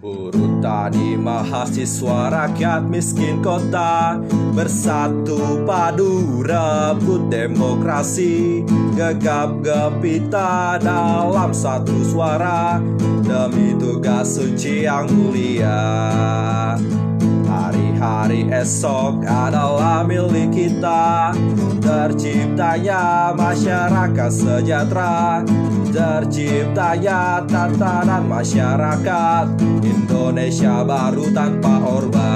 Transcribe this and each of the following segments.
Buruh tani mahasiswa rakyat miskin kota Bersatu padu rebut demokrasi. Gegap gempita dalam satu suara Demi tugas suci yang mulia. Hari-hari esok adalah milik kita Terciptanya masyarakat sejahtera. Terciptanya tatanan masyarakat. Indonesia baru tanpa orba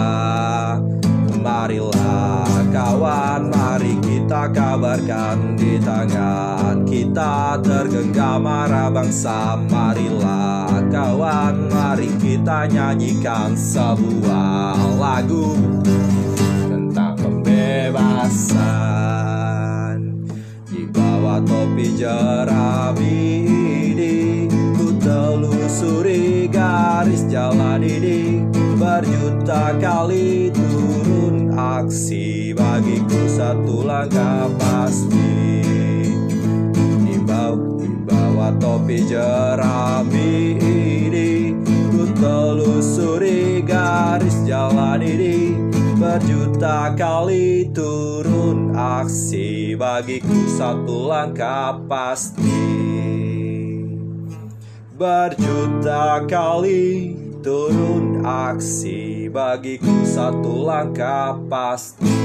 Marilah kawan, mari kita kabarkan di tangan kita tergenggam marah bangsa. Marilah kawan, mari kita nyanyikan sebuah lagu jerami ini Ku telusuri garis jalan ini. Berjuta kali turun aksi Bagiku satu langkah pasti. Di bawah topi jerami ini Ku telusuri garis jalan ini Berjuta kali turun aksi Bagiku satu langkah pasti. Berjuta kali turun aksi Bagiku satu langkah pasti